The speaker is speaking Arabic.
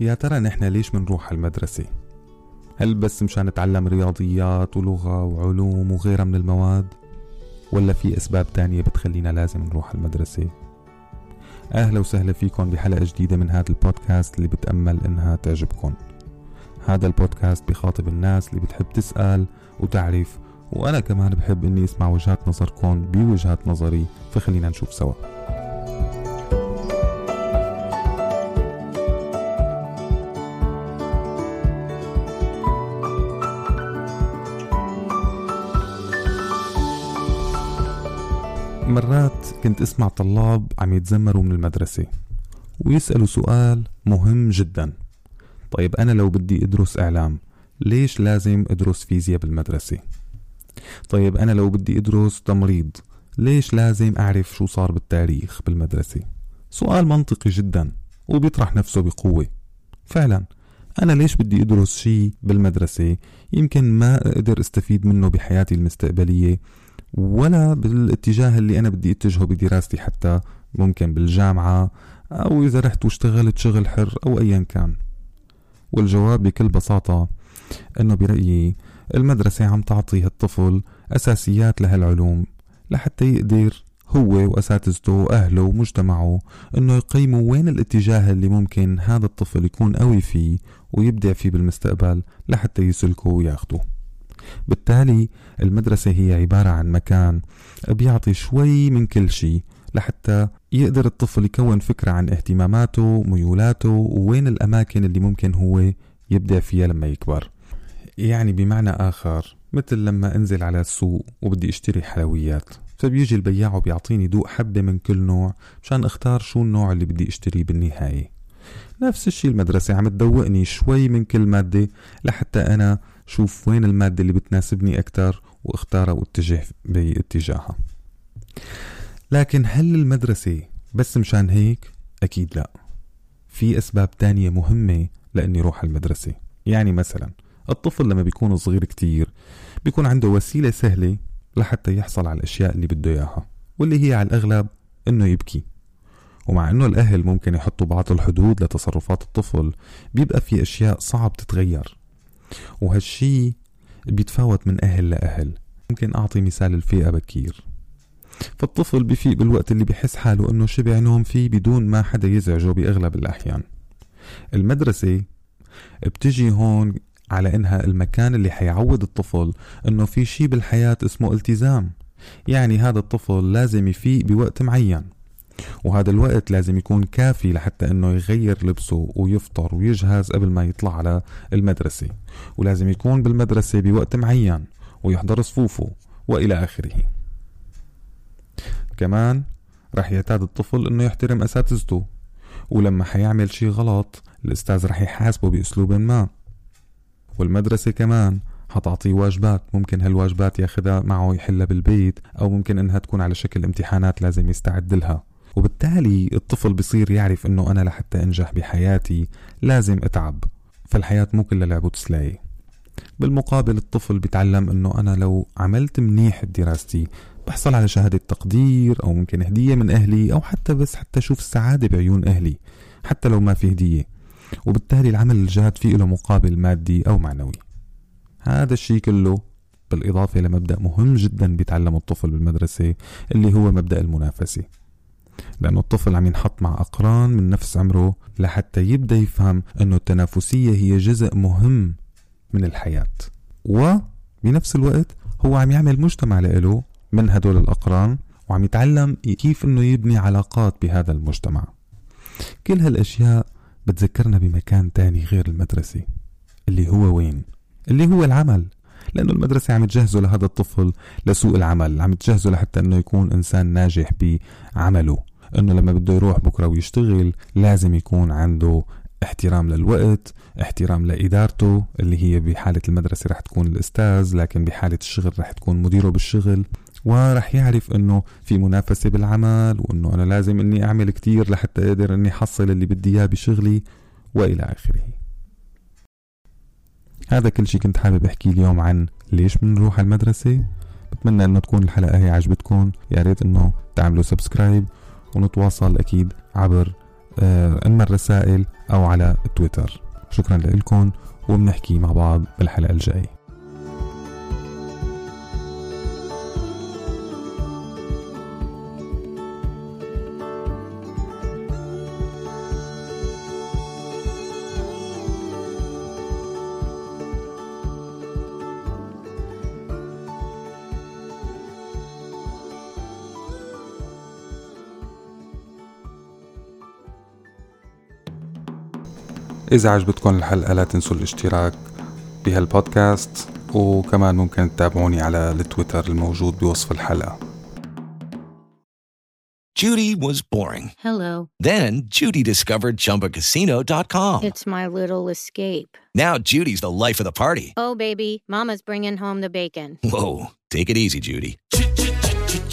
يا ترى نحن ليش منروح المدرسة؟ هل بس مشان نتعلم رياضيات ولغة وعلوم وغيرها من المواد؟ ولا في أسباب تانية بتخلينا لازم نروح المدرسة؟ أهلا وسهلا فيكم بحلقة جديدة من هذا البودكاست اللي بتأمل إنها تعجبكم هذا البودكاست بخاطب الناس اللي بتحب تسأل وتعرف وأنا كمان بحب إني أسمع وجهات نظركم بوجهات نظري فخلينا نشوف سوا مرات كنت أسمع طلاب عم يتذمروا من المدرسة ويسألوا سؤال مهم جدا. طيب أنا لو بدي أدرس إعلام ليش لازم أدرس فيزياء بالمدرسة؟ طيب أنا لو بدي أدرس تمريض ليش لازم أعرف شو صار بالتاريخ بالمدرسة؟ سؤال منطقي جدا وبيطرح نفسه بقوة. فعلا أنا ليش بدي أدرس شيء بالمدرسة؟ يمكن ما أقدر أستفيد منه بحياتي المستقبلية ولا بالاتجاه اللي أنا بدي أتجهه بدراستي حتى ممكن بالجامعة أو إذا رحت واشتغلت شغل حر أو أيا كان. والجواب بكل بساطة أنه برأيي المدرسة عم تعطي الطفل أساسيات لهالعلوم لحتى يقدر هو وأساتذته وأهله ومجتمعه أنه يقيموا وين الاتجاه اللي ممكن هذا الطفل يكون قوي فيه ويبدع فيه بالمستقبل لحتى يسلكه وياخده. بالتالي المدرسة هي عبارة عن مكان بيعطي شوي من كل شيء لحتى يقدر الطفل يكون فكرة عن اهتماماته ميولاته ووين الأماكن اللي ممكن هو يبدع فيها لما يكبر. يعني بمعنى آخر مثل لما أنزل على السوق وبدي أشتري حلويات فبيجي البياع وبيعطيني دوق حبة من كل نوع مشان أختار شو النوع اللي بدي أشتريه بالنهاية. نفس الشي المدرسة عم تدوقني شوي من كل مادة لحتى أنا شوف وين المادة اللي بتناسبني أكتر وأختارها واتجه باتجاهها. لكن هل المدرسة بس مشان هيك؟ أكيد لا. في أسباب تانية مهمة لأني روح المدرسة. يعني مثلا الطفل لما بيكون صغير كتير بيكون عنده وسيلة سهلة لحتى يحصل على الأشياء اللي بده إياها واللي هي على الأغلب إنه يبكي. ومع إنه الأهل ممكن يحطوا بعض الحدود لتصرفات الطفل بيبقى في أشياء صعب تتغير. وهالشي بيتفاوت من أهل لأهل. ممكن أعطي مثال الفئة بكير فالطفل بفيق بالوقت اللي بحس حاله إنه شبع نوم فيه بدون ما حدا يزعجه بأغلب الأحيان. المدرسة بتجي هون على إنها المكان اللي حيعود الطفل إنه في شي بالحياة اسمه التزام. يعني هذا الطفل لازم يفيق بوقت معين. وهذا الوقت لازم يكون كافي لحتى إنه يغير لبسه ويفطر ويجهز قبل ما يطلع على المدرسة. ولازم يكون بالمدرسة بوقت معين ويحضر صفوفه وإلى آخره. كمان رح يعتاد الطفل إنه يحترم أساتذته ولما حيعمل شي غلط الأستاذ رح يحاسبه بأسلوب ما. والمدرسة كمان حتعطيه واجبات ممكن هالواجبات ياخذها معه يحلها بالبيت أو ممكن إنها تكون على شكل امتحانات لازم يستعد لها. وبالتالي الطفل بصير يعرف إنه أنا لحتى أنجح بحياتي لازم أتعب فالحياة مو كلها لعب وتسلاية بالمقابل الطفل بيتعلم إنه أنا لو عملت منيح بدراستي بحصل على شهادة تقدير أو ممكن هدية من أهلي أو حتى بس حتى أشوف السعادة بعيون أهلي حتى لو ما في هدية. وبالتالي العمل الجاد فيه له مقابل مادي أو معنوي. هذا الشيء كله بالإضافة لمبدأ مهم جدا بيتعلمه الطفل بالمدرسة اللي هو مبدأ المنافسة. لأنه الطفل عم ينحط مع أقران من نفس عمره لحتى يبدأ يفهم أنه التنافسية هي جزء مهم من الحياة. وبنفس الوقت هو عم يعمل مجتمع له من هدول الأقران وعم يتعلم كيف أنه يبني علاقات بهذا المجتمع. كل هالأشياء بتذكرنا بمكان تاني غير المدرسة اللي هو وين؟ اللي هو العمل. لأنه المدرسة عم تجهزه لهذا الطفل لسوق العمل عم تجهزه لحتى أنه يكون إنسان ناجح بعمله إنه لما بده يروح بكرة ويشتغل لازم يكون عنده احترام للوقت احترام لإدارته اللي هي بحالة المدرسة رح تكون الأستاذ لكن بحالة الشغل رح تكون مديره بالشغل ورح يعرف إنه في منافسة بالعمل وإنه أنا لازم إني أعمل كتير لحتى أقدر إني أحصل اللي بدي إياه بشغلي وإلى آخره. هذا كل شي كنت حابب أحكي اليوم عن ليش بنروح على المدرسة. بتمنى إنه تكون الحلقة هي عجبتكم. يا ريت إنه تعملوا سبسكرايب ونتواصل أكيد عبر آه، اما الرسائل أو على تويتر. شكرا لكم وبنحكي مع بعض بالحلقة الجاية. إذا عجبتكم الحلقة لا تنسوا الاشتراك بهالبودكاست وكمان ممكن تتابعوني على التويتر الموجود بوصف الحلقة Judy was boring. Hello. Then Judy discovered ChumbaCasino.com. It's my little escape. Now Judy's the life of the party. Oh, baby, Mama's bringing home the bacon. Whoa, take it easy, Judy.